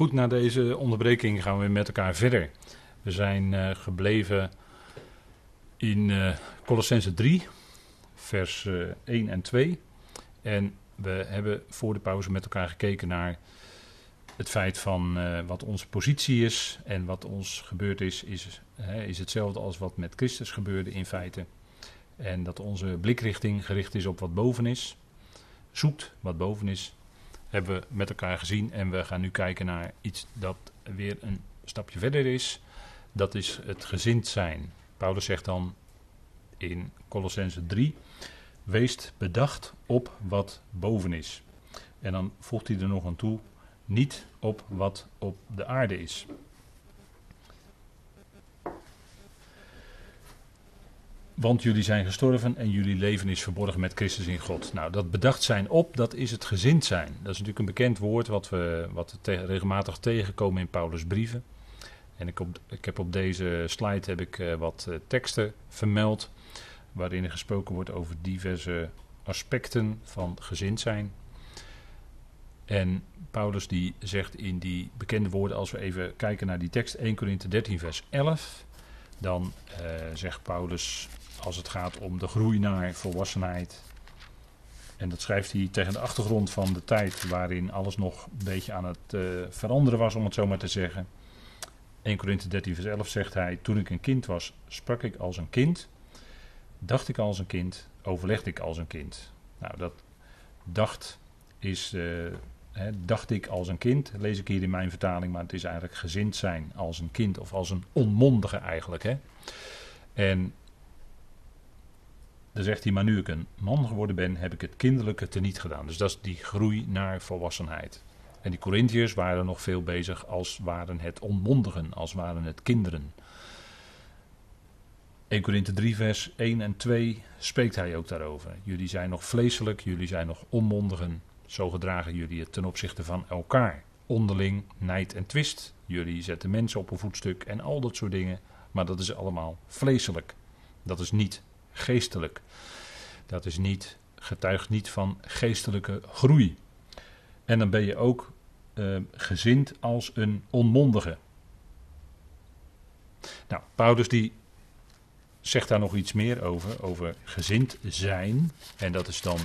Goed, na deze onderbreking gaan we met elkaar verder. We zijn uh, gebleven in uh, Colossense 3, vers uh, 1 en 2. En we hebben voor de pauze met elkaar gekeken naar het feit van wat onze positie is en wat ons gebeurd is, is, is hetzelfde als wat met Christus gebeurde in feite. En dat onze blikrichting gericht is op wat boven is, zoekt wat boven is hebben we met elkaar gezien. En we gaan nu kijken naar iets dat weer een stapje verder is. Dat is het gezind zijn. Paulus zegt dan in Colossense 3: Wees bedacht op wat boven is. En dan voegt hij er nog aan toe: niet op wat op de aarde is. Want jullie zijn gestorven en jullie leven is verborgen met Christus in God. Nou, dat bedacht zijn op, dat is het gezind zijn. Dat is natuurlijk een bekend woord wat we, wat regelmatig tegenkomen in Paulus' brieven. En ik, ik heb op deze slide heb ik uh, wat uh, teksten vermeld. Waarin er gesproken wordt over diverse aspecten van gezind zijn. En Paulus die zegt in die bekende woorden, als we even kijken naar die tekst 1 Korinthe 13 vers 11. Dan uh, zegt Paulus als het gaat om de groei naar volwassenheid. En dat schrijft hij tegen de achtergrond van de tijd waarin alles nog een beetje aan het uh, veranderen was, om het zo maar te zeggen. 1 Korinthe 13, vers 11 zegt hij: Toen ik een kind was, sprak ik als een kind, dacht ik als een kind, overlegde ik als een kind. Nou, dat dacht is, hè, dacht ik als een kind, lees ik hier in mijn vertaling, maar het is eigenlijk gezind zijn als een kind of als een onmondige eigenlijk. Hè. En dan zegt hij, maar nu ik een man geworden ben, heb ik het kinderlijke teniet gedaan. Dus dat is die groei naar volwassenheid. En die Corinthiërs waren nog veel bezig als waren het onmondigen, als waren het kinderen. 1 Korinthe 3 vers 1 en 2 spreekt hij ook daarover. Jullie zijn nog vleeselijk, jullie zijn nog onmondigen. Zo gedragen jullie het ten opzichte van elkaar. Onderling, nijd en twist. Jullie zetten mensen op een voetstuk en al dat soort dingen. Maar dat is allemaal vleeselijk. Dat is niet geestelijk. Dat is niet, getuigt niet van geestelijke groei. En dan ben je ook uh, gezind als een onmondige. Nou, Paulus die zegt daar nog iets meer over, over gezind zijn. En dat is dan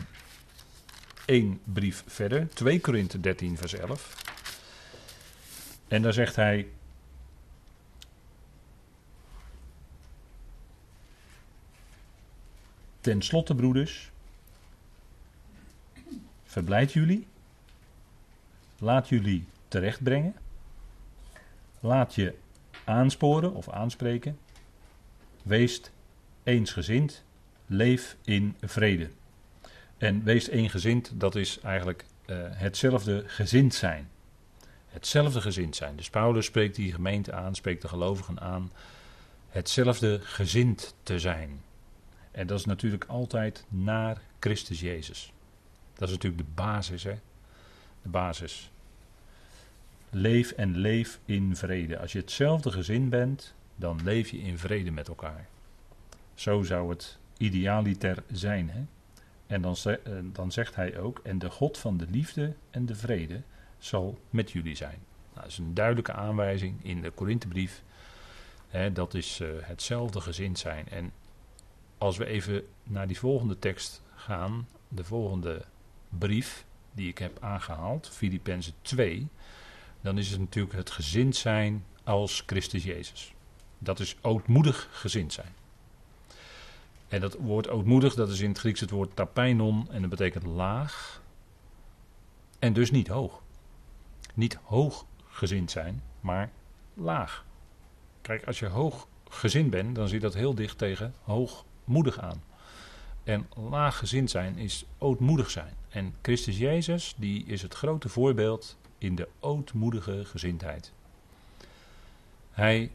één brief verder, 2 Korinthe 13 vers 11. En daar zegt hij, Ten slotte, broeders, verblijd jullie, laat jullie terechtbrengen, laat je aansporen of aanspreken, wees eensgezind, leef in vrede. En wees eensgezind, dat is eigenlijk uh, hetzelfde gezind zijn. Hetzelfde gezind zijn. Dus Paulus spreekt die gemeente aan, spreekt de gelovigen aan, hetzelfde gezind te zijn. En dat is natuurlijk altijd naar Christus Jezus. Dat is natuurlijk de basis, hè? De basis. Leef en leef in vrede. Als je hetzelfde gezin bent, dan leef je in vrede met elkaar. Zo zou het idealiter zijn, hè? En dan, eh, dan zegt hij ook: En de God van de liefde en de vrede zal met jullie zijn. Nou, dat is een duidelijke aanwijzing in de Korinthebrief. Dat is uh, hetzelfde gezin zijn. En als we even naar die volgende tekst gaan, de volgende brief die ik heb aangehaald, Filippenzen 2, dan is het natuurlijk het gezind zijn als Christus Jezus. Dat is ootmoedig gezind zijn. En dat woord ootmoedig, dat is in het Grieks het woord tapeinon en dat betekent laag en dus niet hoog. Niet hoog gezind zijn, maar laag. Kijk, als je hoog gezind bent, dan je dat heel dicht tegen hoog moedig aan. En laaggezind zijn is ootmoedig zijn. En Christus Jezus, die is het grote voorbeeld in de ootmoedige gezindheid. Hij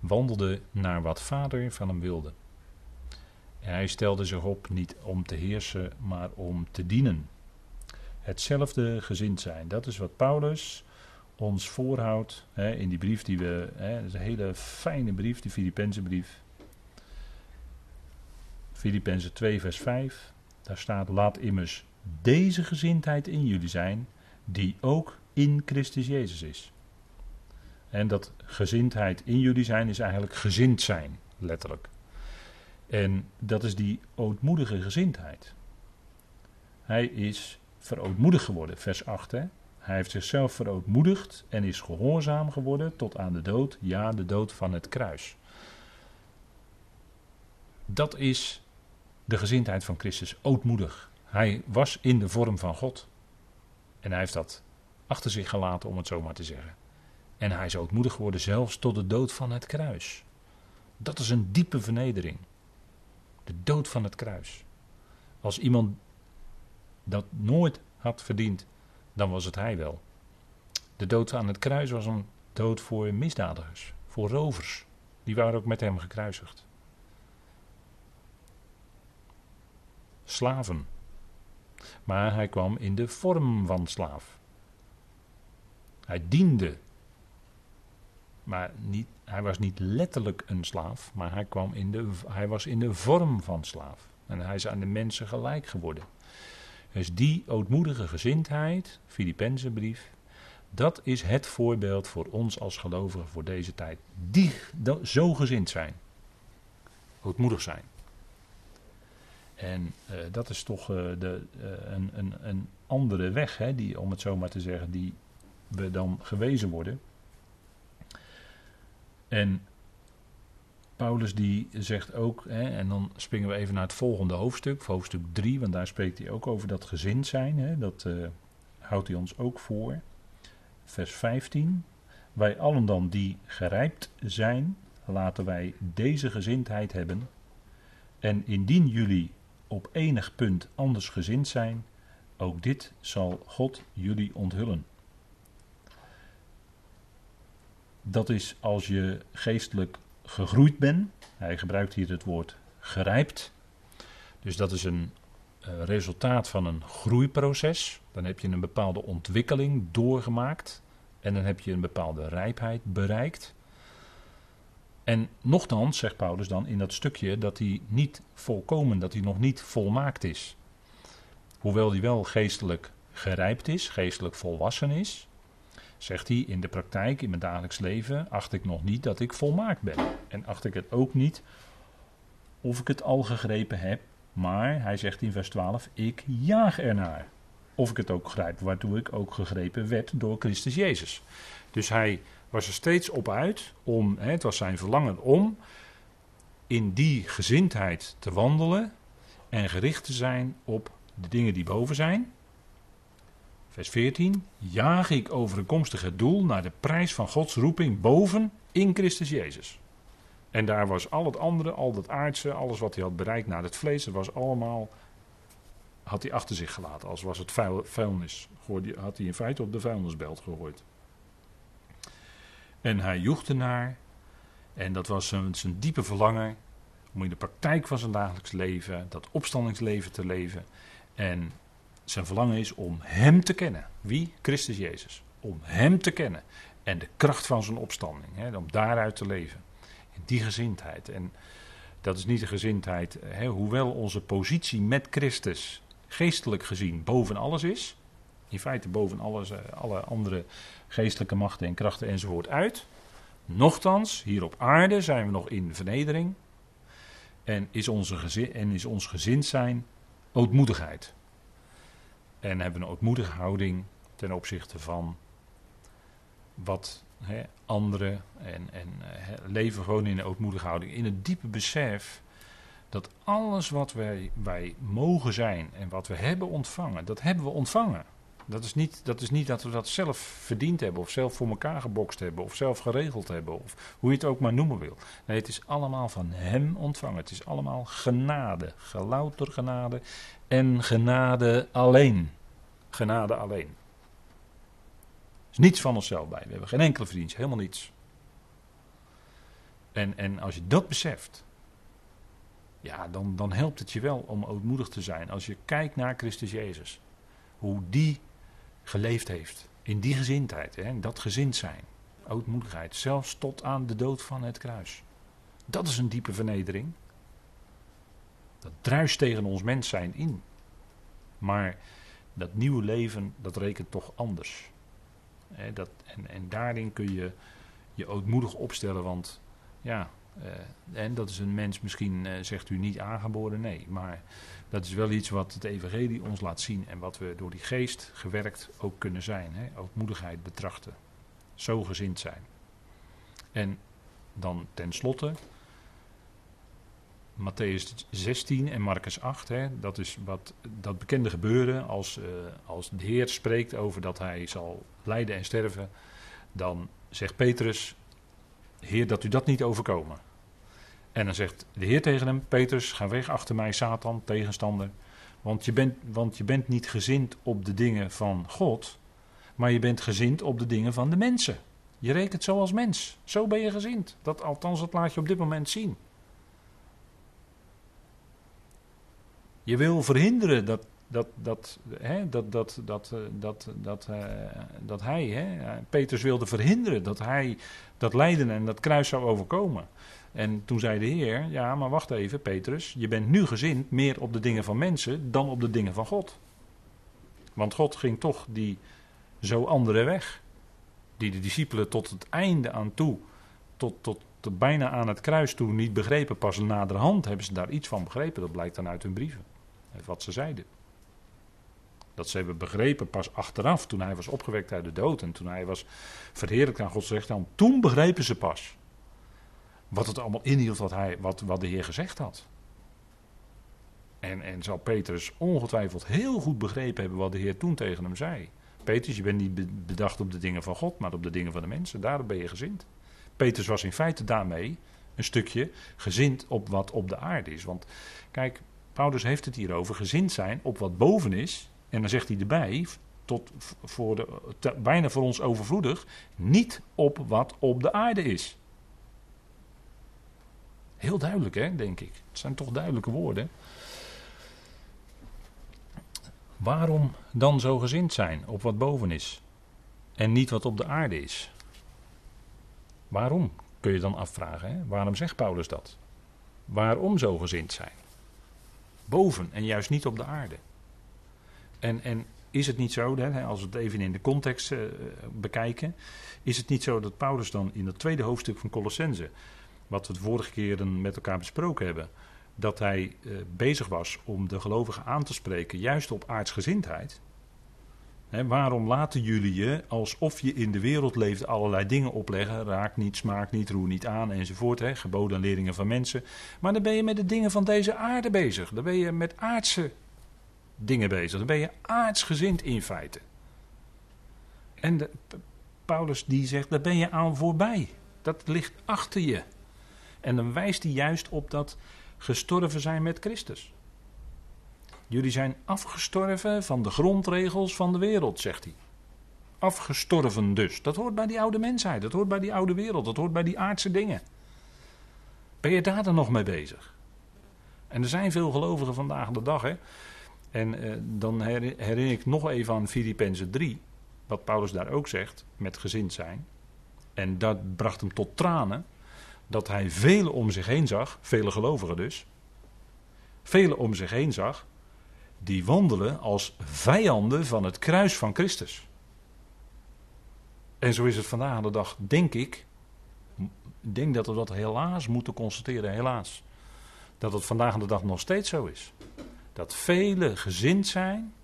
wandelde naar wat vader van hem wilde. En hij stelde zich op niet om te heersen, maar om te dienen. Hetzelfde gezind zijn. Dat is wat Paulus ons voorhoudt hè, in die brief die we. Hè, dat is een hele fijne brief, die Filippense brief. Filippenzen 2, vers 5. Daar staat: Laat immers deze gezindheid in jullie zijn, die ook in Christus Jezus is. En dat gezindheid in jullie zijn is eigenlijk gezind zijn, letterlijk. En dat is die ootmoedige gezindheid. Hij is verootmoedig geworden, vers 8. Hè? Hij heeft zichzelf verootmoedigd en is gehoorzaam geworden tot aan de dood, ja, de dood van het kruis. Dat is de gezindheid van Christus, ootmoedig. Hij was in de vorm van God. En hij heeft dat achter zich gelaten, om het zo maar te zeggen. En hij is ootmoedig geworden, zelfs tot de dood van het kruis. Dat is een diepe vernedering. De dood van het kruis. Als iemand dat nooit had verdiend, dan was het hij wel. De dood aan het kruis was een dood voor misdadigers, voor rovers. Die waren ook met hem gekruisigd. Slaven. Maar hij kwam in de vorm van slaaf. Hij diende. Maar niet, hij was niet letterlijk een slaaf, maar hij, kwam in de, hij was in de vorm van slaaf. En hij is aan de mensen gelijk geworden. Dus die ootmoedige gezindheid, Filippenzenbrief, dat is het voorbeeld voor ons als gelovigen voor deze tijd. Die zo gezind zijn. Ootmoedig zijn. En uh, dat is toch uh, de, uh, een, een, een, andere weg, hè, die, om het zo maar te zeggen, die we dan gewezen worden. En Paulus die zegt ook, hè, en dan springen we even naar het volgende hoofdstuk, hoofdstuk 3, want daar spreekt hij ook over dat gezind zijn. Hè, dat houdt hij ons ook voor. Vers 15. Wij allen dan die gerijpt zijn, laten wij deze gezindheid hebben. En indien jullie op enig punt anders gezind zijn, ook dit zal God jullie onthullen. Dat is als je geestelijk gegroeid ben. Hij gebruikt hier het woord gerijpt. Dus dat is een uh, resultaat van een groeiproces. Dan heb je een bepaalde ontwikkeling doorgemaakt. En dan heb je een bepaalde rijpheid bereikt. En nochtans, zegt Paulus dan in dat stukje, dat hij niet volkomen, dat hij nog niet volmaakt is. Hoewel hij wel geestelijk gerijpt is, geestelijk volwassen is, zegt hij in de praktijk, in mijn dagelijks leven, acht ik nog niet dat ik volmaakt ben. En acht ik het ook niet of ik het al gegrepen heb, maar hij zegt in vers 12, ik jaag ernaar. Of ik het ook grijp, waartoe ik ook gegrepen werd door Christus Jezus. Dus hij was er steeds op uit om, het was zijn verlangen om in die gezindheid te wandelen en gericht te zijn op de dingen die boven zijn. Vers 14. Jaag ik over een komstige doel naar de prijs van Gods roeping boven in Christus Jezus. En daar was al het andere, al dat aardse, alles wat hij had bereikt naar het vlees, dat was allemaal, had hij achter zich gelaten. Als was het vuil, vuilnis. Had hij in feite op de vuilnisbelt gegooid. En hij joeg ernaar. En dat was zijn, zijn diepe verlangen om in de praktijk van zijn dagelijks leven, dat opstandingsleven te leven. En zijn verlangen is om Hem te kennen. Wie? Christus Jezus. Om Hem te kennen. En de kracht van zijn opstanding. Hè, om daaruit te leven. In die gezindheid. En dat is niet de gezindheid, hè, hoewel onze positie met Christus geestelijk gezien boven alles is. In feite boven alles, eh, alle andere geestelijke machten en krachten enzovoort uit. Nochtans, hier op aarde zijn we nog in vernedering. En is, onze gezin, en is ons gezind zijn ootmoedigheid. En hebben een ootmoedige houding ten opzichte van wat hè, anderen. En, en leven gewoon in een ootmoedige houding. In het diepe besef dat alles wat wij, wij mogen zijn en wat we hebben ontvangen, dat hebben we ontvangen. Dat is, niet, dat is niet dat we dat zelf verdiend hebben, of zelf voor elkaar gebokst hebben, of zelf geregeld hebben, of hoe je het ook maar noemen wil. Nee, het is allemaal van Hem ontvangen. Het is allemaal genade, gelouter genade en genade alleen. Genade alleen. Er is niets van onszelf bij. We hebben geen enkele verdienst, helemaal niets. En, en als je dat beseft, ja, dan, dan helpt het je wel om ootmoedig te zijn. Als je kijkt naar Christus Jezus. Hoe die geleefd heeft. In die gezindheid, hè, dat gezind zijn. Ootmoedigheid, zelfs tot aan de dood van het kruis. Dat is een diepe vernedering. Dat druist tegen ons mens zijn in. Maar dat nieuwe leven, dat rekent toch anders. dat, en, en daarin kun je je ootmoedig opstellen, want ja, eh, en dat is een mens misschien, eh, zegt u, niet aangeboren. Nee, maar dat is wel iets wat het evangelie ons laat zien en wat we door die geest gewerkt ook kunnen zijn. Hè? Ootmoedigheid betrachten. Zo gezind zijn. En dan tenslotte, Matthäus 16 en Marcus 8, hè, dat is wat, dat bekende gebeuren als, uh, als de Heer spreekt over dat hij zal lijden en sterven, dan zegt Petrus, Heer dat u dat niet overkomen. En dan zegt de Heer tegen hem, Petrus, ga weg achter mij, Satan, tegenstander. Want je, bent, want je bent niet gezind op de dingen van God, maar je bent gezind op de dingen van de mensen. Je rekent zo als mens. Zo ben je gezind. Dat, althans, dat laat je op dit moment zien. Je wil verhinderen dat, dat, dat, hè, dat, dat, dat, eh, dat, dat, uh, dat hij, hè, Petrus wilde verhinderen dat hij dat lijden en dat kruis zou overkomen. En toen zei de Heer, ja, maar wacht even, Petrus, je bent nu gezind meer op de dingen van mensen dan op de dingen van God. Want God ging toch die zo andere weg, die de discipelen tot het einde aan toe, tot, tot, bijna aan het kruis toe niet begrepen. Pas naderhand hebben ze daar iets van begrepen, dat blijkt dan uit hun brieven, wat ze zeiden. Dat ze hebben begrepen pas achteraf, toen hij was opgewekt uit de dood en toen hij was verheerlijkt aan Gods rechterhand. Toen begrepen ze pas wat het allemaal inhield wat, hij, wat, wat de Heer gezegd had. En, en zal Petrus ongetwijfeld heel goed begrepen hebben wat de Heer toen tegen hem zei. Petrus, je bent niet bedacht op de dingen van God, maar op de dingen van de mensen. Daarom ben je gezind. Petrus was in feite daarmee een stukje gezind op wat op de aarde is. Want kijk, Paulus heeft het hier over gezind zijn op wat boven is. En dan zegt hij erbij, tot voor de, bijna voor ons overvloedig, niet op wat op de aarde is. Heel duidelijk, hè, denk ik. Het zijn toch duidelijke woorden. Waarom dan zo gezind zijn op wat boven is en niet wat op de aarde is? Waarom, kun je dan afvragen. Hè? Waarom zegt Paulus dat? Waarom zo gezind zijn? Boven en juist niet op de aarde. En, en is het niet zo, hè, als we het even in de context uh, bekijken, is het niet zo dat Paulus dan in het tweede hoofdstuk van Colossense wat we de vorige keren met elkaar besproken hebben, dat hij eh, bezig was om de gelovigen aan te spreken, juist op aardsgezindheid. He, waarom laten jullie je alsof je in de wereld leeft allerlei dingen opleggen? Raak niet, smaak niet, roer niet aan enzovoort. Geboden en leringen van mensen. Maar dan ben je met de dingen van deze aarde bezig. Dan ben je met aardse dingen bezig. Dan ben je aardsgezind in feite. En de, Paulus die zegt, daar ben je aan voorbij. Dat ligt achter je. En dan wijst hij juist op dat gestorven zijn met Christus. Jullie zijn afgestorven van de grondregels van de wereld, zegt hij. Afgestorven dus. Dat hoort bij die oude mensheid, dat hoort bij die oude wereld, dat hoort bij die aardse dingen. Ben je daar dan nog mee bezig? En er zijn veel gelovigen vandaag de dag. Hè? En eh, dan herinner ik nog even aan Filippenzen 3, wat Paulus daar ook zegt, met gezind zijn. En dat bracht hem tot tranen dat hij velen om zich heen zag, vele gelovigen dus, velen om zich heen zag, die wandelen als vijanden van het kruis van Christus. En zo is het vandaag aan de dag, denk ik, denk dat we dat helaas moeten constateren, helaas. Dat het vandaag aan de dag nog steeds zo is. Dat velen gezind zijn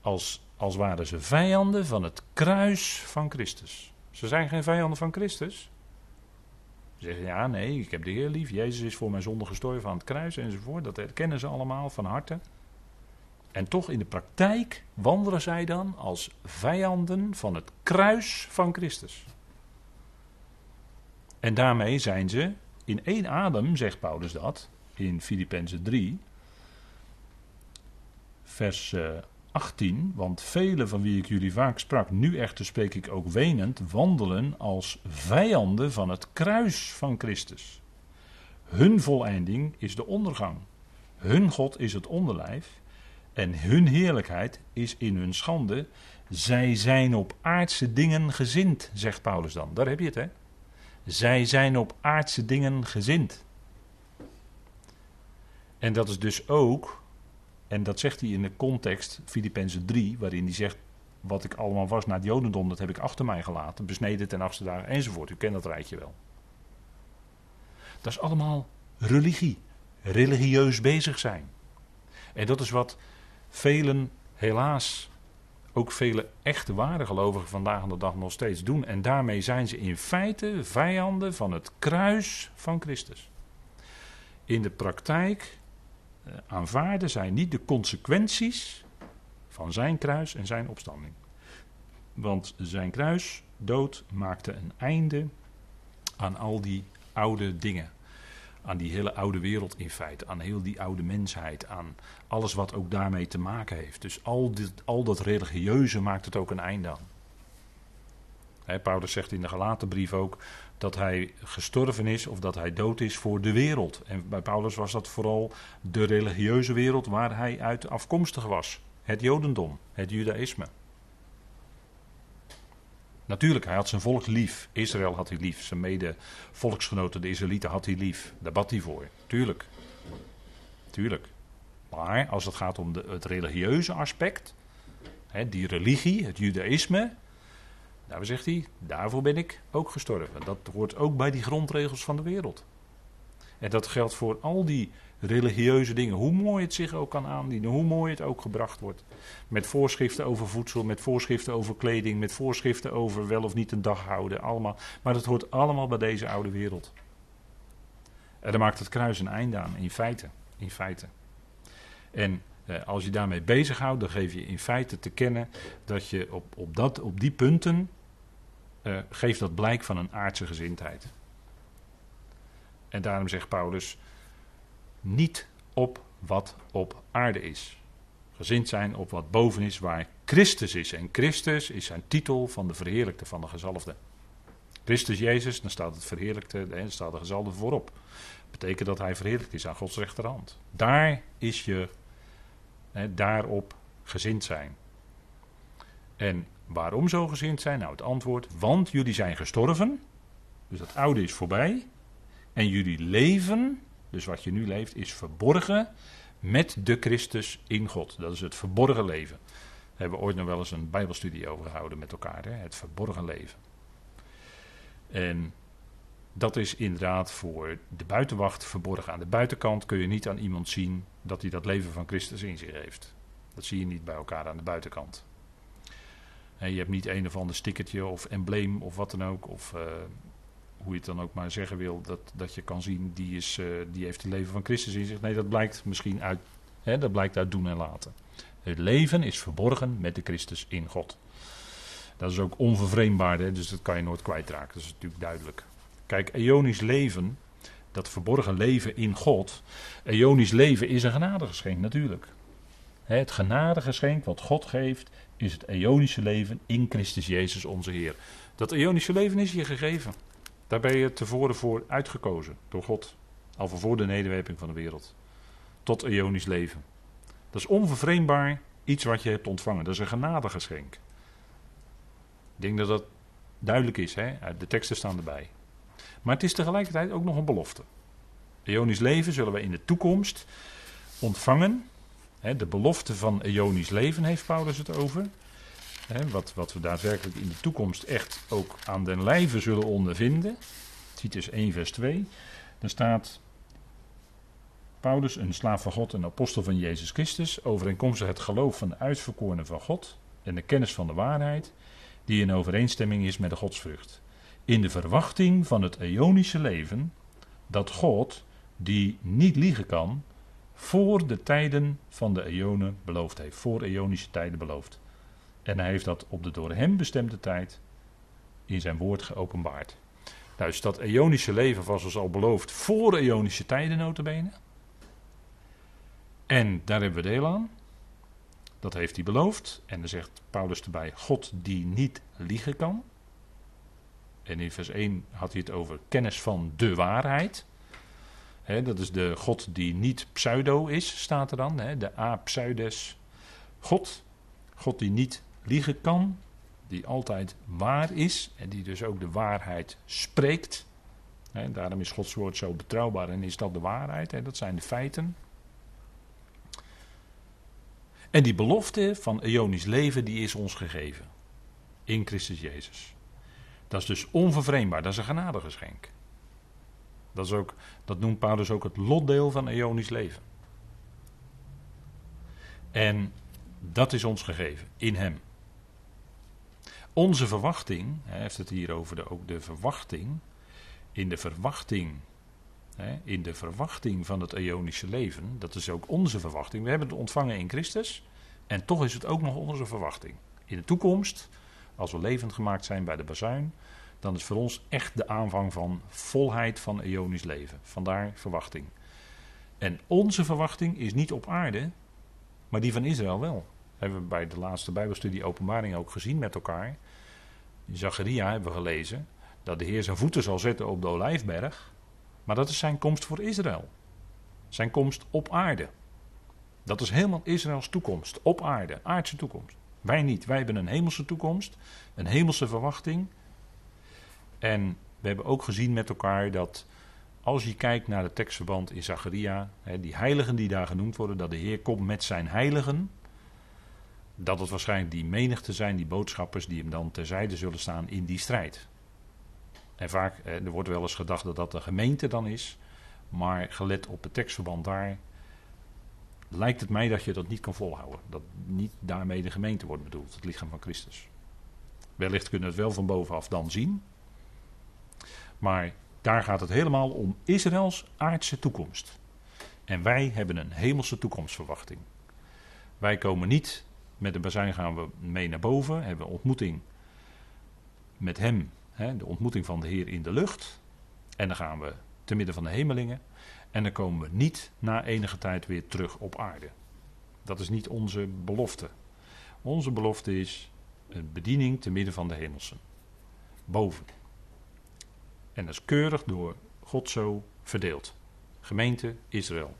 als, als waren ze vijanden van het kruis van Christus. Ze zijn geen vijanden van Christus. Ze zeggen ja, nee, ik heb de Heer lief. Jezus is voor mijn zonde gestorven aan het kruis enzovoort. Dat herkennen ze allemaal van harte. En toch in de praktijk wandelen zij dan als vijanden van het kruis van Christus. En daarmee zijn ze in één adem, zegt Paulus dat, in Filippenzen 3, vers uh, 18, want velen van wie ik jullie vaak sprak, nu echter spreek ik ook wenend, wandelen als vijanden van het kruis van Christus. Hun voleinding is de ondergang. Hun God is het onderlijf. En hun heerlijkheid is in hun schande. Zij zijn op aardse dingen gezind, zegt Paulus dan. Daar heb je het, hè? Zij zijn op aardse dingen gezind. En dat is dus ook en dat zegt hij in de context, Filippenzen 3, waarin hij zegt: wat ik allemaal was naar het Jodendom, dat heb ik achter mij gelaten. Besneden ten achtste dagen enzovoort. U kent dat rijtje wel. Dat is allemaal religie. Religieus bezig zijn. En dat is wat velen helaas, ook vele echte ware gelovigen vandaag aan de dag nog steeds doen. En daarmee zijn ze in feite vijanden van het kruis van Christus. In de praktijk aanvaarden zij niet de consequenties van zijn kruis en zijn opstanding. Want zijn kruis, dood, maakte een einde aan al die oude dingen. Aan die hele oude wereld in feite, aan heel die oude mensheid, aan alles wat ook daarmee te maken heeft. Dus al, dit, al dat religieuze maakt het ook een einde aan. He, Paulus zegt in de gelaten brief ook dat hij gestorven is of dat hij dood is voor de wereld. En bij Paulus was dat vooral de religieuze wereld waar hij uit afkomstig was. Het Jodendom, het Judaïsme. Natuurlijk, hij had zijn volk lief. Israël had hij lief. Zijn mede-volksgenoten, de Israëlieten, had hij lief. Daar bad hij voor. Tuurlijk. Tuurlijk. Maar als het gaat om de, het religieuze aspect, hè, die religie, het Judaïsme, daar zegt hij, daarvoor ben ik ook gestorven. Dat hoort ook bij die grondregels van de wereld. En dat geldt voor al die religieuze dingen, hoe mooi het zich ook kan aandienen, hoe mooi het ook gebracht wordt. Met voorschriften over voedsel, met voorschriften over kleding, met voorschriften over wel of niet een dag houden, allemaal. Maar dat hoort allemaal bij deze oude wereld. En daar maakt het kruis een einde aan, in feite. In feite. En eh, als je daarmee bezighoudt, dan geef je in feite te kennen dat je op, op, dat, op die punten uh, geeft dat blijk van een aardse gezindheid. En daarom zegt Paulus: niet op wat op aarde is. Gezind zijn op wat boven is, waar Christus is. En Christus is zijn titel van de verheerlijkte, van de gezalfde. Christus Jezus, dan staat het verheerlijkte, dan staat de gezalfde voorop. Betekent dat hij verheerlijkt is aan Gods rechterhand. Daar is je, hè, daarop gezind zijn. En waarom zo gezind zijn? Nou, het antwoord, want jullie zijn gestorven. Dus dat oude is voorbij. En jullie leven dus wat je nu leeft is verborgen met de Christus in God. Dat is het verborgen leven. Daar hebben we ooit nog wel eens een Bijbelstudie over gehouden met elkaar. Hè? Het verborgen leven. En dat is inderdaad voor de buitenwacht verborgen. Aan de buitenkant kun je niet aan iemand zien dat hij dat leven van Christus in zich heeft. Dat zie je niet bij elkaar aan de buitenkant. Je hebt niet een of ander stickertje of embleem of wat dan ook. Of uh, hoe je het dan ook maar zeggen wil, dat, dat je kan zien, die, is, uh, die heeft het leven van Christus in zich. Nee, dat blijkt misschien uit, hè, dat blijkt uit doen en laten. Het leven is verborgen met de Christus in God. Dat is ook onvervreemdbaar, hè, dus dat kan je nooit kwijtraken. Dat is natuurlijk duidelijk. Kijk, eonisch leven, dat verborgen leven in God. Eonisch leven is een genadegeschenk, natuurlijk. Het genadegeschenk wat God geeft, is het eonische leven in Christus Jezus onze Heer. Dat eonische leven is je gegeven. Daar ben je tevoren voor uitgekozen door God. Al van voor de nederwerping van de wereld. Tot eonisch leven. Dat is onvervreemdbaar iets wat je hebt ontvangen. Dat is een genadegeschenk. Ik denk dat dat duidelijk is. Hè? De teksten staan erbij. Maar het is tegelijkertijd ook nog een belofte. Eonisch leven zullen we in de toekomst ontvangen. De belofte van eonisch leven heeft Paulus het over. Wat, wat we daadwerkelijk in de toekomst echt ook aan den lijve zullen ondervinden. Titus 1, vers 2. Daar staat Paulus, een slaaf van God en apostel van Jezus Christus, overeenkomstig het geloof van de uitverkorenen van God en de kennis van de waarheid, die in overeenstemming is met de godsvrucht. In de verwachting van het eonische leven, dat God, die niet liegen kan, voor de tijden van de eonen beloofd heeft. Voor eonische tijden beloofd. En hij heeft dat op de door hem bestemde tijd in zijn woord geopenbaard. Dus dat eonische leven was ons al beloofd voor eonische tijden notabene. En daar hebben we deel aan. Dat heeft hij beloofd. En dan zegt Paulus erbij, God die niet liegen kan. En in vers 1 had hij het over kennis van de waarheid. Dat is de God die niet pseudo is, staat er dan. de a-pseudes God. God die niet liegen kan, die altijd waar is en die dus ook de waarheid spreekt. Daarom is Gods woord zo betrouwbaar en is dat de waarheid, dat zijn de feiten. En die belofte van eonisch leven, die is ons gegeven. In Christus Jezus. Dat is dus onvervreemdbaar, dat is een genadegeschenk. Dat, is ook, dat noemt Paulus ook het lotdeel van eonisch leven. En dat is ons gegeven, in Hem. Onze verwachting, hij heeft het hier over de, ook de verwachting. In de verwachting, hè, in de verwachting van het eonische leven, dat is ook onze verwachting. We hebben het ontvangen in Christus en toch is het ook nog onze verwachting. In de toekomst, als we levend gemaakt zijn bij de bazuin, dan is voor ons echt de aanvang van volheid van eonisch leven. Vandaar verwachting. En onze verwachting is niet op aarde, maar die van Israël wel. Hebben we bij de laatste Bijbelstudie Openbaring ook gezien met elkaar. In Zacharia hebben we gelezen dat de Heer zijn voeten zal zetten op de olijfberg. Maar dat is zijn komst voor Israël. Zijn komst op aarde. Dat is helemaal Israëls toekomst. Op aarde, aardse toekomst. Wij niet. Wij hebben een hemelse toekomst. Een hemelse verwachting. En we hebben ook gezien met elkaar dat als je kijkt naar het tekstverband in Zacharia, die heiligen die daar genoemd worden, dat de Heer komt met zijn heiligen dat het waarschijnlijk die menigte zijn, die boodschappers, die hem dan terzijde zullen staan in die strijd. En vaak, er wordt wel eens gedacht dat dat de gemeente dan is, maar gelet op het tekstverband daar, lijkt het mij dat je dat niet kan volhouden. Dat niet daarmee de gemeente wordt bedoeld, het lichaam van Christus. Wellicht kunnen we het wel van bovenaf dan zien, maar daar gaat het helemaal om Israëls aardse toekomst. En wij hebben een hemelse toekomstverwachting. Wij komen niet met de bazijn gaan we mee naar boven, hebben we ontmoeting met hem, hè, de ontmoeting van de Heer in de lucht. En dan gaan we te midden van de hemelingen. En dan komen we niet na enige tijd weer terug op aarde. Dat is niet onze belofte. Onze belofte is een bediening te midden van de hemelsen. Boven. En dat is keurig door God zo verdeeld. Gemeente Israël.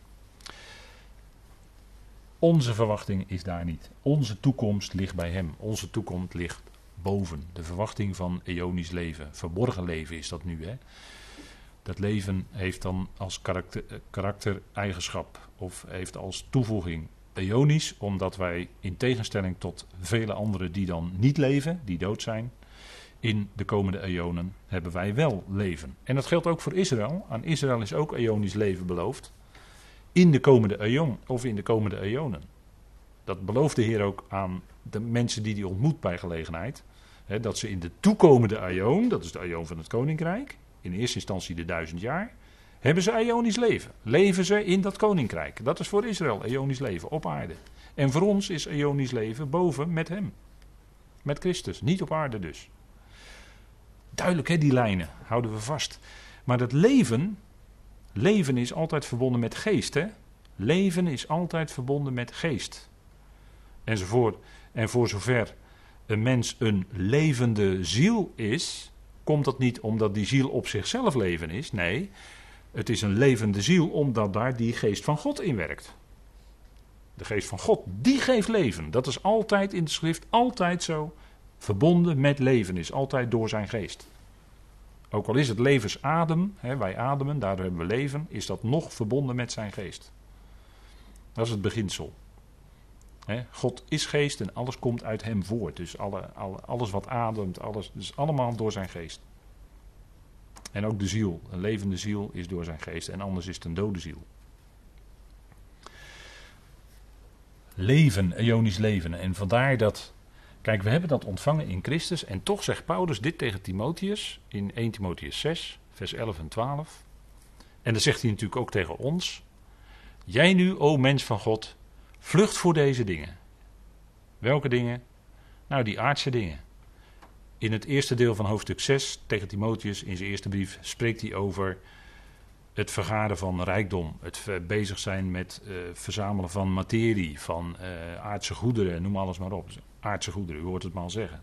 Onze verwachting is daar niet. Onze toekomst ligt bij Hem. Onze toekomst ligt boven. De verwachting van eonisch leven. Verborgen leven is dat nu. Hè? Dat leven heeft dan als karakter, eh, karaktereigenschap of heeft als toevoeging eonisch, omdat wij in tegenstelling tot vele anderen die dan niet leven, die dood zijn, in de komende eonen hebben wij wel leven. En dat geldt ook voor Israël. Aan Israël is ook eonisch leven beloofd in de komende eon of in de komende eonen. Dat belooft de Heer ook aan de mensen die hij ontmoet bij gelegenheid. Hè, dat ze in de toekomende eon, dat is de eon van het koninkrijk, in eerste instantie de duizend jaar, hebben ze eonisch leven. Leven ze in dat koninkrijk. Dat is voor Israël eonisch leven op aarde. En voor ons is eonisch leven boven met hem. Met Christus, niet op aarde dus. Duidelijk hè, die lijnen, houden we vast. Maar dat leven, Leven is altijd verbonden met geest, hè? Leven is altijd verbonden met geest. Enzovoort. En voor zover een mens een levende ziel is, komt dat niet omdat die ziel op zichzelf leven is. Nee, het is een levende ziel omdat daar die geest van God in werkt. De geest van God, die geeft leven. Dat is altijd in de schrift, altijd zo. Verbonden met leven is altijd door zijn geest. Ook al is het levensadem, hè, wij ademen, daardoor hebben we leven, is dat nog verbonden met zijn geest. Dat is het beginsel. Hè, God is geest en alles komt uit hem voort. Dus alle, alle, alles wat ademt, alles, dus allemaal door zijn geest. En ook de ziel, een levende ziel is door zijn geest en anders is het een dode ziel. Leven, eonisch leven. En vandaar dat Kijk, we hebben dat ontvangen in Christus en toch zegt Paulus dit tegen Timotheus in 1 Timotheus 6, vers 11 en 12. En dat zegt hij natuurlijk ook tegen ons. Jij nu, o mens van God, vlucht voor deze dingen. Welke dingen? Nou, die aardse dingen. In het eerste deel van hoofdstuk 6 tegen Timotheus in zijn eerste brief spreekt hij over het vergaren van rijkdom, het bezig zijn met uh, verzamelen van materie, van uh, aardse goederen, noem alles maar op aardse goederen, u hoort het maar zeggen.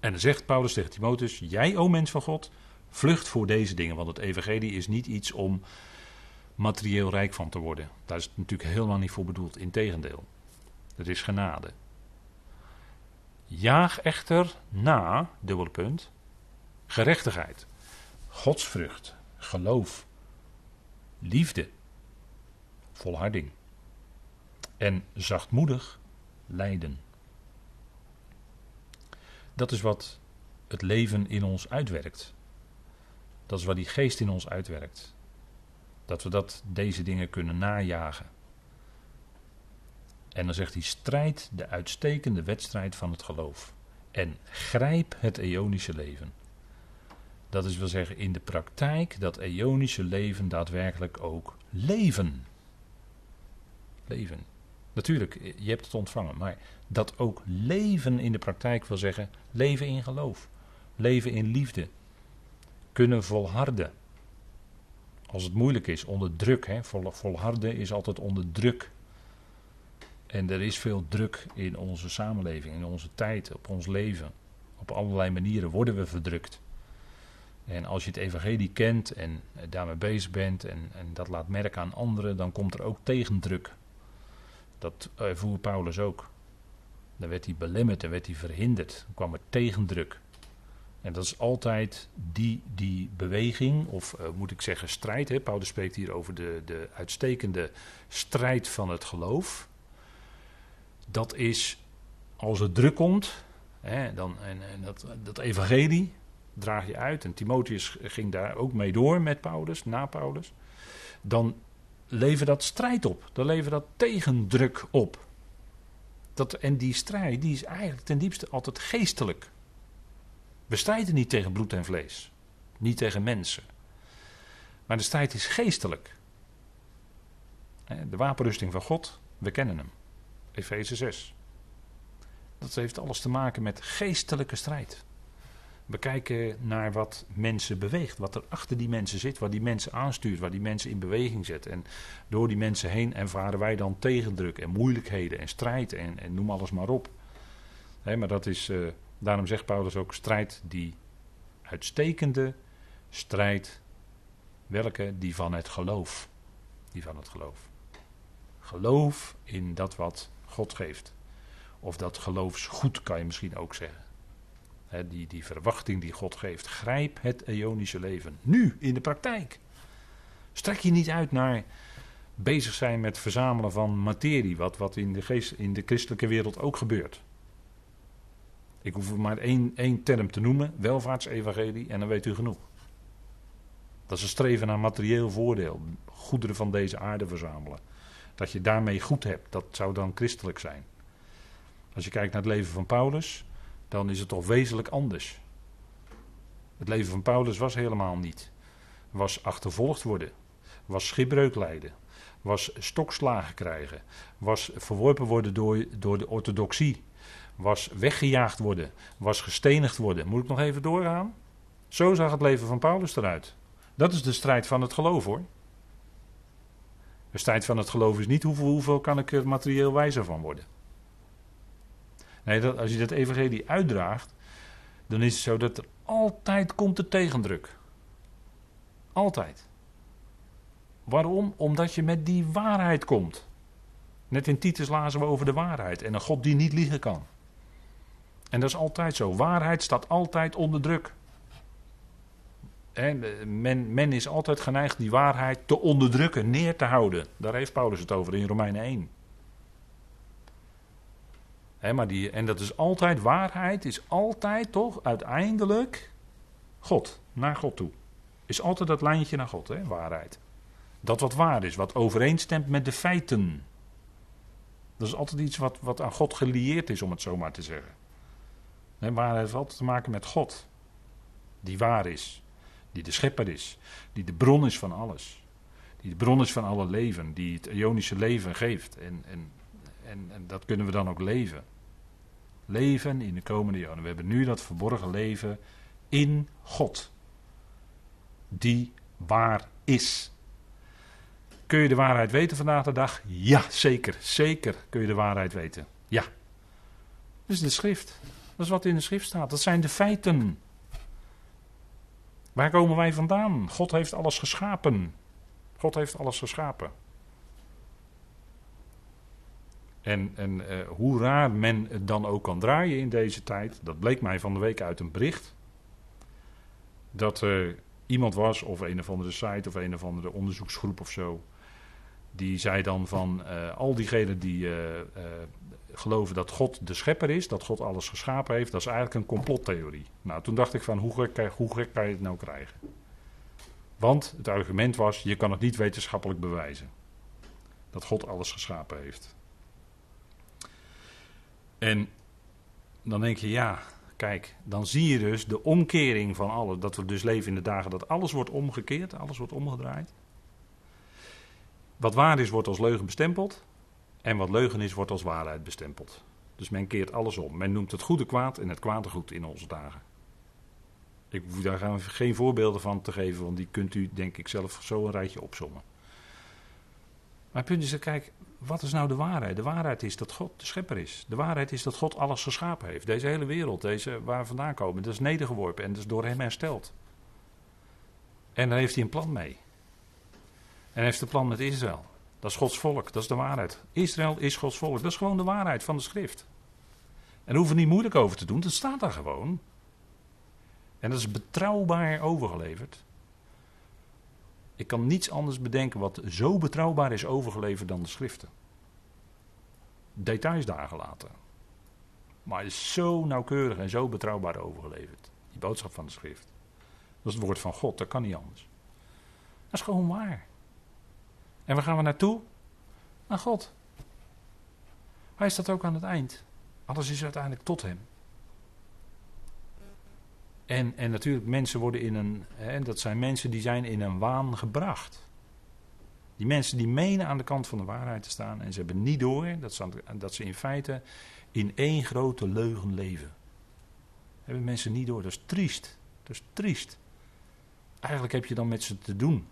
En dan zegt Paulus tegen Timotheus: Jij, o mens van God, vlucht voor deze dingen. Want het Evangelie is niet iets om materieel rijk van te worden. Daar is het natuurlijk helemaal niet voor bedoeld. Integendeel, het is genade. Jaag echter na, dubbele punt, gerechtigheid, godsvrucht, geloof, liefde, volharding. En zachtmoedig lijden. Dat is wat het leven in ons uitwerkt. Dat is wat die geest in ons uitwerkt. Dat we dat, deze dingen kunnen najagen. En dan zegt hij: strijd de uitstekende wedstrijd van het geloof. En grijp het eonische leven. Dat is wil zeggen in de praktijk dat eonische leven daadwerkelijk ook leven. Leven. Natuurlijk, je hebt het ontvangen, maar dat ook leven in de praktijk wil zeggen leven in geloof, leven in liefde, kunnen volharden. Als het moeilijk is, onder druk. Hè? Volharden is altijd onder druk. En er is veel druk in onze samenleving, in onze tijd, op ons leven. Op allerlei manieren worden we verdrukt. En als je het evangelie kent en daarmee bezig bent en, en dat laat merken aan anderen, dan komt er ook tegendruk. Dat ervoer Paulus ook. Dan werd hij belemmerd en werd hij verhinderd. Dan kwam er tegendruk. En dat is altijd die, die beweging, of uh, moet ik zeggen strijd. Hè? Paulus spreekt hier over de, de uitstekende strijd van het geloof. Dat is als er druk komt, hè, dan, en, en dat, dat evangelie draag je uit. En Timotheus ging daar ook mee door met Paulus, na Paulus. Dan levert dat strijd op. Dan levert dat tegendruk op. Dat, en die strijd die is eigenlijk ten diepste altijd geestelijk. We strijden niet tegen bloed en vlees. Niet tegen mensen. Maar de strijd is geestelijk. De wapenrusting van God, we kennen hem. Efeze 6. Dat heeft alles te maken met geestelijke strijd. We kijken naar wat mensen beweegt, wat er achter die mensen zit, wat die mensen aanstuurt, wat die mensen in beweging zet. En door die mensen heen ervaren wij dan tegendruk en moeilijkheden en strijd en, en noem alles maar op. maar dat is, uh, daarom zegt Paulus ook, strijd die uitstekende strijd, welke? Die van het geloof. Die van het geloof. Geloof in dat wat God geeft. Of dat geloofsgoed kan je misschien ook zeggen die, die verwachting die God geeft. Grijp het eonische leven. Nu, in de praktijk. Strek je niet uit naar bezig zijn met verzamelen van materie. Wat, wat in, de geest, in de christelijke wereld ook gebeurt. Ik hoef maar één, één term te noemen: welvaartsevangelie, en dan weet u genoeg. Dat is een streven naar materieel voordeel. Goederen van deze aarde verzamelen. Dat je daarmee goed hebt, dat zou dan christelijk zijn. Als je kijkt naar het leven van Paulus, dan is het toch wezenlijk anders. Het leven van Paulus was helemaal niet. Was achtervolgd worden, was schipbreuk lijden, was stokslagen krijgen, was verworpen worden door, door de orthodoxie, was weggejaagd worden, was gestenigd worden. Moet ik nog even doorgaan? Zo zag het leven van Paulus eruit. Dat is de strijd van het geloof hoor. De strijd van het geloof is niet hoeveel, hoeveel kan ik er materieel wijzer van worden. Nee, dat, als je dat evangelie uitdraagt, dan is het zo dat er altijd komt de tegendruk. Altijd. Waarom? Omdat je met die waarheid komt. Net in Titus lazen we over de waarheid en een God die niet liegen kan. En dat is altijd zo. Waarheid staat altijd onder druk. men, men is altijd geneigd die waarheid te onderdrukken, neer te houden. Daar heeft Paulus het over in Romeinen 1 maar die, en dat is altijd waarheid, is altijd toch uiteindelijk God, naar God toe. Is altijd dat lijntje naar God, hè, waarheid. Dat wat waar is, wat overeenstemt met de feiten. Dat is altijd iets wat, wat aan God gelieerd is, om het zo maar te zeggen. He, waarheid heeft altijd te maken met God. Die waar is. Die de schepper is. Die de bron is van alles. Die de bron is van alle leven. Die het Ionische leven geeft. En, en, en, en dat kunnen we dan ook leven leven in de komende jaren. We hebben nu dat verborgen leven in God, die waar is. Kun je de waarheid weten vandaag de dag? Ja, zeker, zeker kun je de waarheid weten. Ja. Dat is de schrift. Dat is wat in de schrift staat. Dat zijn de feiten. Waar komen wij vandaan? God heeft alles geschapen. God heeft alles geschapen. En, en uh, hoe raar men het dan ook kan draaien in deze tijd, dat bleek mij van de week uit een bericht. Dat er iemand was, of een of andere site of een of andere onderzoeksgroep of zo, die zei dan van uh, al diegenen die uh, geloven dat God de schepper is, dat God alles geschapen heeft, dat is eigenlijk een complottheorie. Nou, toen dacht ik van hoe gek, hoe gek kan je het nou krijgen? Want het argument was, je kan het niet wetenschappelijk bewijzen. Dat God alles geschapen heeft. En dan denk je, ja, kijk, dan zie je dus de omkering van alles. Dat we dus leven in de dagen dat alles wordt omgekeerd, alles wordt omgedraaid. Wat waar is, wordt als leugen bestempeld. En wat leugen is, wordt als waarheid bestempeld. Dus men keert alles om. Men noemt het goede kwaad en het kwade goed in onze dagen. Ik hoef daar geen voorbeelden van te geven, want die kunt u denk ik zelf zo een rijtje opzommen. Maar het punt is, kijk, wat is nou de waarheid? De waarheid is dat God de schepper is. De waarheid is dat God alles geschapen heeft. Deze hele wereld, deze waar we vandaan komen, dat is nedergeworpen en dat is door hem hersteld. En daar heeft hij een plan mee. En heeft een plan met Israël. Dat is Gods volk, dat is de waarheid. Israël is Gods volk, dat is gewoon de waarheid van de schrift. En daar hoeven we niet moeilijk over te doen, dat staat daar gewoon. En dat is betrouwbaar overgeleverd. Ik kan niets anders bedenken wat zo betrouwbaar is overgeleverd dan de schriften. Details daar gelaten. Maar is zo nauwkeurig en zo betrouwbaar overgeleverd. Die boodschap van de schrift. Dat is het woord van God, dat kan niet anders. Dat is gewoon waar. En waar gaan we naartoe? Naar God. Hij staat ook aan het eind. Alles is uiteindelijk tot hem. En, en natuurlijk, mensen worden in een. Hè, dat zijn mensen die zijn in een waan gebracht. Die mensen die menen aan de kant van de waarheid te staan. En ze hebben niet door dat ze, in feite in één grote leugen leven. Hebben mensen niet door. Dat is triest. Dat is triest. Eigenlijk heb je dan met ze te doen.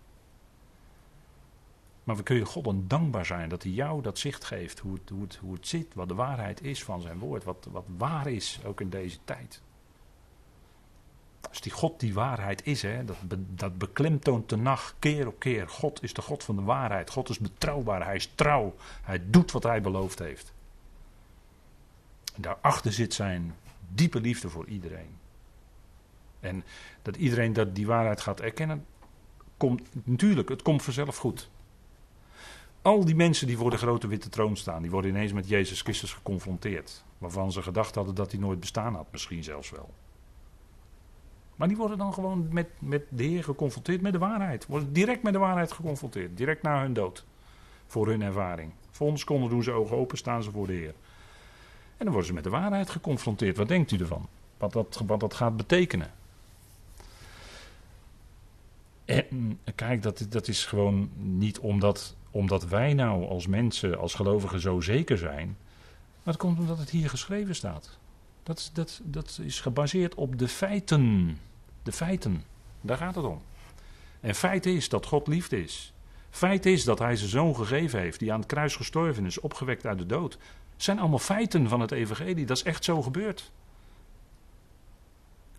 Maar we kunnen God dan dankbaar zijn dat hij jou dat zicht geeft. Hoe het, hoe hoe het zit, wat de waarheid is van zijn woord. Wat, wat waar is, ook in deze tijd. Als die God die waarheid is, hè, dat, be, dat beklemtoont de nacht keer op keer. God is de God van de waarheid. God is betrouwbaar. Hij is trouw. Hij doet wat hij beloofd heeft. Daarachter zit zijn diepe liefde voor iedereen. En dat iedereen dat die waarheid gaat erkennen, komt natuurlijk, het komt vanzelf goed. Al die mensen die voor de grote witte troon staan, die worden ineens met Jezus Christus geconfronteerd. Waarvan ze gedacht hadden dat hij nooit bestaan had, misschien zelfs wel. Maar die worden dan gewoon met, met de Heer geconfronteerd met de waarheid. Worden direct met de waarheid geconfronteerd. Direct na hun dood. Voor hun ervaring. Voor ons konden doen ze ogen open, staan ze voor de Heer. En dan worden ze met de waarheid geconfronteerd. Wat denkt u ervan? Wat dat, dat gaat betekenen. En kijk, dat, dat is gewoon niet omdat, omdat wij nou als mensen, als gelovigen zo zeker zijn. Maar het komt omdat het hier geschreven staat. Dat, dat, dat is gebaseerd op de feiten. De feiten. Daar gaat het om. En feit is dat God liefde is. Feit is dat hij zijn zoon gegeven heeft, die aan het kruis gestorven is, opgewekt uit de dood. Zijn allemaal feiten van het evangelie. Dat is echt zo gebeurd.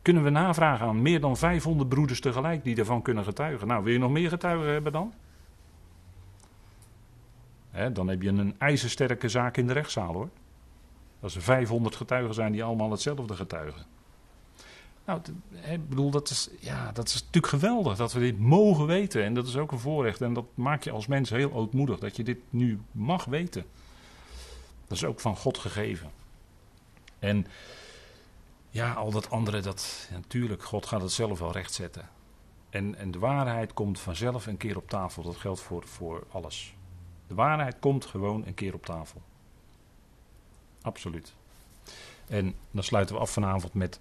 Kunnen we navragen aan meer dan 500 broeders tegelijk die ervan kunnen getuigen. Nou, wil je nog meer getuigen hebben dan? dan heb je een ijzersterke zaak in de rechtszaal hoor. Als er 500 getuigen zijn die allemaal hetzelfde getuigen. Nou, ik bedoel, dat is, ja, dat is natuurlijk geweldig dat we dit mogen weten. En dat is ook een voorrecht. En dat maakt je als mens heel ootmoedig dat je dit nu mag weten. Dat is ook van God gegeven. En ja, al dat andere, dat, natuurlijk, God gaat het zelf wel rechtzetten. En, en de waarheid komt vanzelf een keer op tafel. Dat geldt voor, voor alles. De waarheid komt gewoon een keer op tafel. Absoluut. En dan sluiten we af vanavond met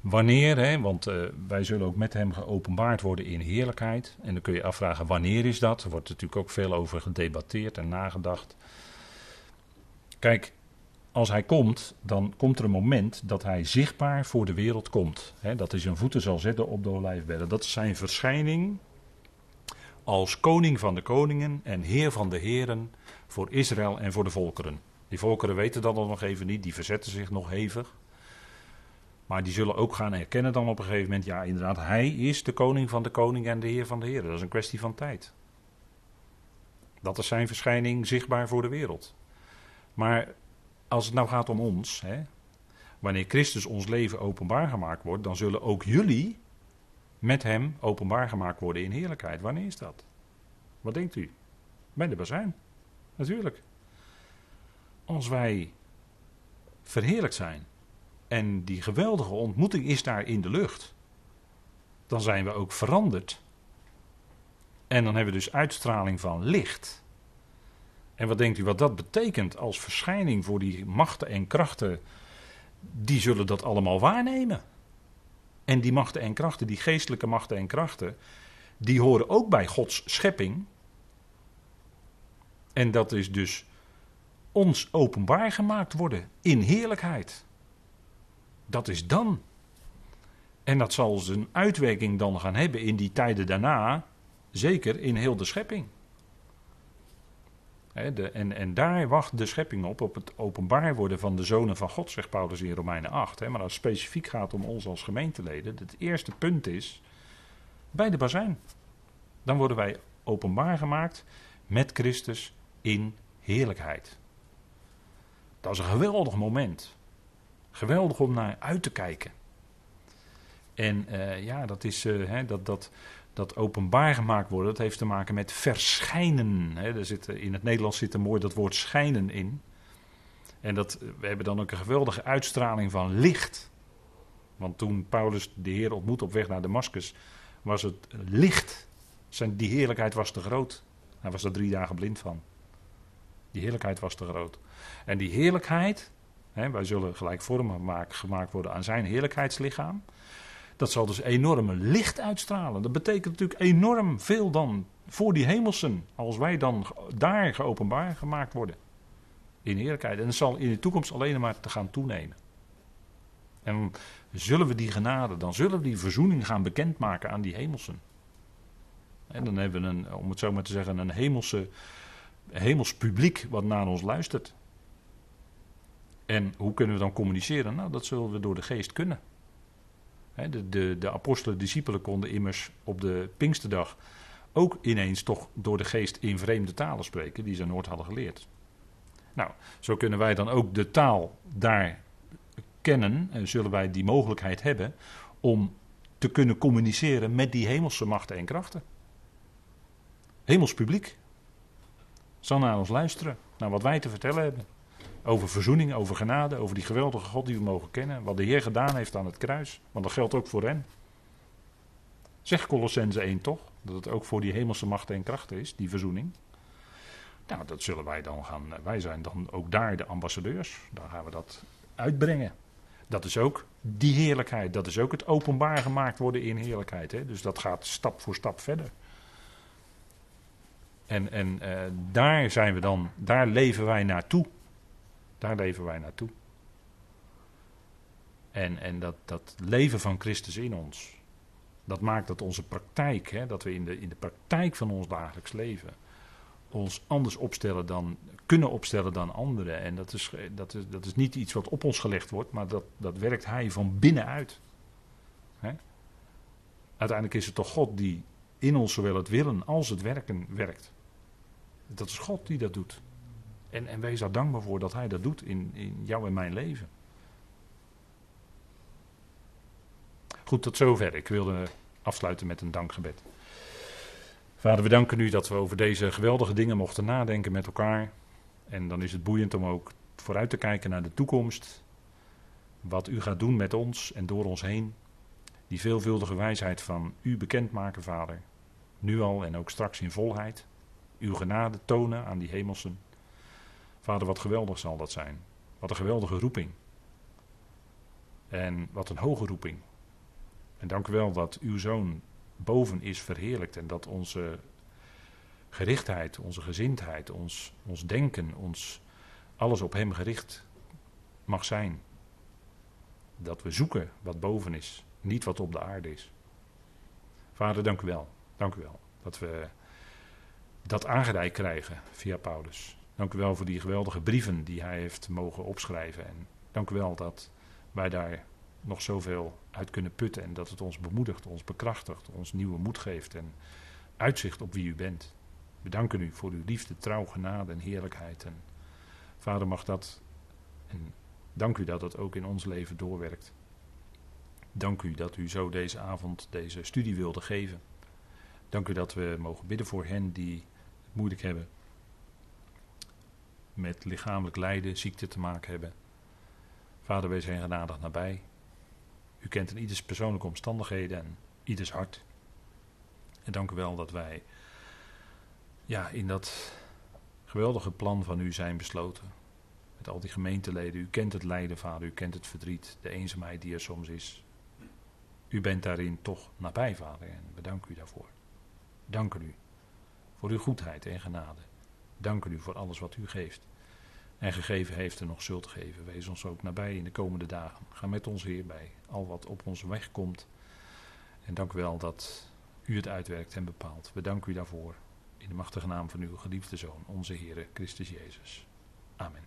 wanneer, hè, want uh, wij zullen ook met hem geopenbaard worden in heerlijkheid. En dan kun je afvragen wanneer is dat? Er wordt natuurlijk ook veel over gedebatteerd en nagedacht. Kijk, als hij komt, dan komt er een moment dat hij zichtbaar voor de wereld komt. Hè, dat hij zijn voeten zal zetten op de olijfbedden. Dat is zijn verschijning als koning van de koningen en heer van de heren voor Israël en voor de volkeren. Die volkeren weten dat nog even niet, die verzetten zich nog hevig. Maar die zullen ook gaan erkennen dan op een gegeven moment, ja inderdaad, hij is de koning van de koning en de heer van de heren. Dat is een kwestie van tijd. Dat is zijn verschijning zichtbaar voor de wereld. Maar als het nou gaat om ons, hè, wanneer Christus ons leven openbaar gemaakt wordt, dan zullen ook jullie met hem openbaar gemaakt worden in heerlijkheid. Wanneer is dat? Wat denkt u? Bij de bazuin. Natuurlijk. Als wij verheerlijkt zijn en die geweldige ontmoeting is daar in de lucht, dan zijn we ook veranderd. En dan hebben we dus uitstraling van licht. En wat denkt u wat dat betekent als verschijning voor die machten en krachten? Die zullen dat allemaal waarnemen. En die machten en krachten, die geestelijke machten en krachten, die horen ook bij Gods schepping. En dat is dus ons openbaar gemaakt worden in heerlijkheid. Dat is dan. En dat zal zijn uitwerking dan gaan hebben in die tijden daarna, zeker in heel de schepping. de, en, en daar wacht de schepping op, op het openbaar worden van de zonen van God, zegt Paulus in Romeinen 8. maar als het specifiek gaat om ons als gemeenteleden, het eerste punt is bij de bazijn. Dan worden wij openbaar gemaakt met Christus in heerlijkheid. Dat is een geweldig moment. Geweldig om naar uit te kijken. En uh, ja, dat is uh, hè, dat, dat, dat openbaar gemaakt worden, dat heeft te maken met verschijnen. Hè. Er zit, in het Nederlands zit er mooi dat woord schijnen in. En dat, we hebben dan ook een geweldige uitstraling van licht. Want toen Paulus de Heer ontmoet op weg naar Damascus, was het licht. Zijn, die heerlijkheid was te groot. Hij was er drie dagen blind van. Die heerlijkheid was te groot. En die heerlijkheid, hè, wij zullen gelijkvormig gemaakt worden aan zijn heerlijkheidslichaam. Dat zal dus enorme licht uitstralen. Dat betekent natuurlijk enorm veel dan voor die hemelsen. Als wij dan daar geopenbaar gemaakt worden. In heerlijkheid. En dat zal in de toekomst alleen maar te gaan toenemen. En zullen we die genade, dan zullen we die verzoening gaan bekendmaken aan die hemelsen. En dan hebben we een, om het zo maar te zeggen, een hemelse, hemels publiek wat naar ons luistert. En hoe kunnen we dan communiceren? Nou, dat zullen we door de geest kunnen. De, de, de apostelen, discipelen konden immers op de Pinksterdag ook ineens toch door de geest in vreemde talen spreken, die ze nooit hadden geleerd. Nou, zo kunnen wij dan ook de taal daar kennen, en zullen wij die mogelijkheid hebben om te kunnen communiceren met die hemelse machten en krachten. Hemels publiek zal naar ons luisteren, naar wat wij te vertellen hebben. Over verzoening, over genade, over die geweldige God die we mogen kennen. Wat de Heer gedaan heeft aan het kruis. Want dat geldt ook voor hen. Zeg Colossense 1 toch? Dat het ook voor die hemelse machten en krachten is, die verzoening. Nou, dat zullen wij dan gaan. Wij zijn dan ook daar de ambassadeurs. Dan gaan we dat uitbrengen. Dat is ook die heerlijkheid. Dat is ook het openbaar gemaakt worden in heerlijkheid. Hè? Dus dat gaat stap voor stap verder. En, en uh, daar zijn we dan, daar leven wij naartoe. Daar leven wij naartoe. En, en dat, dat leven van Christus in ons, dat maakt dat onze praktijk, hè, dat we in de, in de praktijk van ons dagelijks leven ons anders opstellen dan, kunnen opstellen dan anderen. En dat is, dat is, dat is niet iets wat op ons gelegd wordt, maar dat, dat werkt Hij van binnenuit. Hè? Uiteindelijk is het toch God die in ons zowel het willen als het werken werkt. Dat is God die dat doet. En, en wees daar dankbaar voor dat Hij dat doet in, in jou en mijn leven. Goed, tot zover. Ik wilde afsluiten met een dankgebed. Vader, we danken u dat we over deze geweldige dingen mochten nadenken met elkaar. En dan is het boeiend om ook vooruit te kijken naar de toekomst. Wat u gaat doen met ons en door ons heen. Die veelvuldige wijsheid van u bekendmaken, Vader. Nu al en ook straks in volheid. Uw genade tonen aan die hemelsen. Vader, wat geweldig zal dat zijn. Wat een geweldige roeping. En wat een hoge roeping. En dank u wel dat uw zoon boven is verheerlijkt en dat onze gerichtheid, onze gezindheid, ons, ons denken, ons alles op hem gericht mag zijn. Dat we zoeken wat boven is, niet wat op de aarde is. Vader, dank u wel. Dank u wel dat we dat aangereikt krijgen via Paulus. Dank u wel voor die geweldige brieven die hij heeft mogen opschrijven. En dank u wel dat wij daar nog zoveel uit kunnen putten. En dat het ons bemoedigt, ons bekrachtigt, ons nieuwe moed geeft en uitzicht op wie u bent. We danken u voor uw liefde, trouw, genade en heerlijkheid. En vader mag dat, en dank u dat dat ook in ons leven doorwerkt. Dank u dat u zo deze avond deze studie wilde geven. Dank u dat we mogen bidden voor hen die moeilijk hebben. met lichamelijk lijden, ziekte te maken hebben. Vader, wij zijn genadig nabij. U kent in ieders persoonlijke omstandigheden en ieders hart. En dank u wel dat wij ja, in dat geweldige plan van u zijn besloten. Met al die gemeenteleden. U kent het lijden, vader. U kent het verdriet, de eenzaamheid die er soms is. U bent daarin toch nabij, vader. En we danken u daarvoor. Danken u voor uw goedheid en genade. Dank u voor alles wat u geeft. En gegeven heeft en nog zult geven. Wees ons ook nabij in de komende dagen. Ga met ons Heer bij al wat op onze weg komt. En dank u wel dat u het uitwerkt en bepaalt. We danken u daarvoor. In de machtige naam van uw geliefde Zoon, onze Heer Christus Jezus. Amen.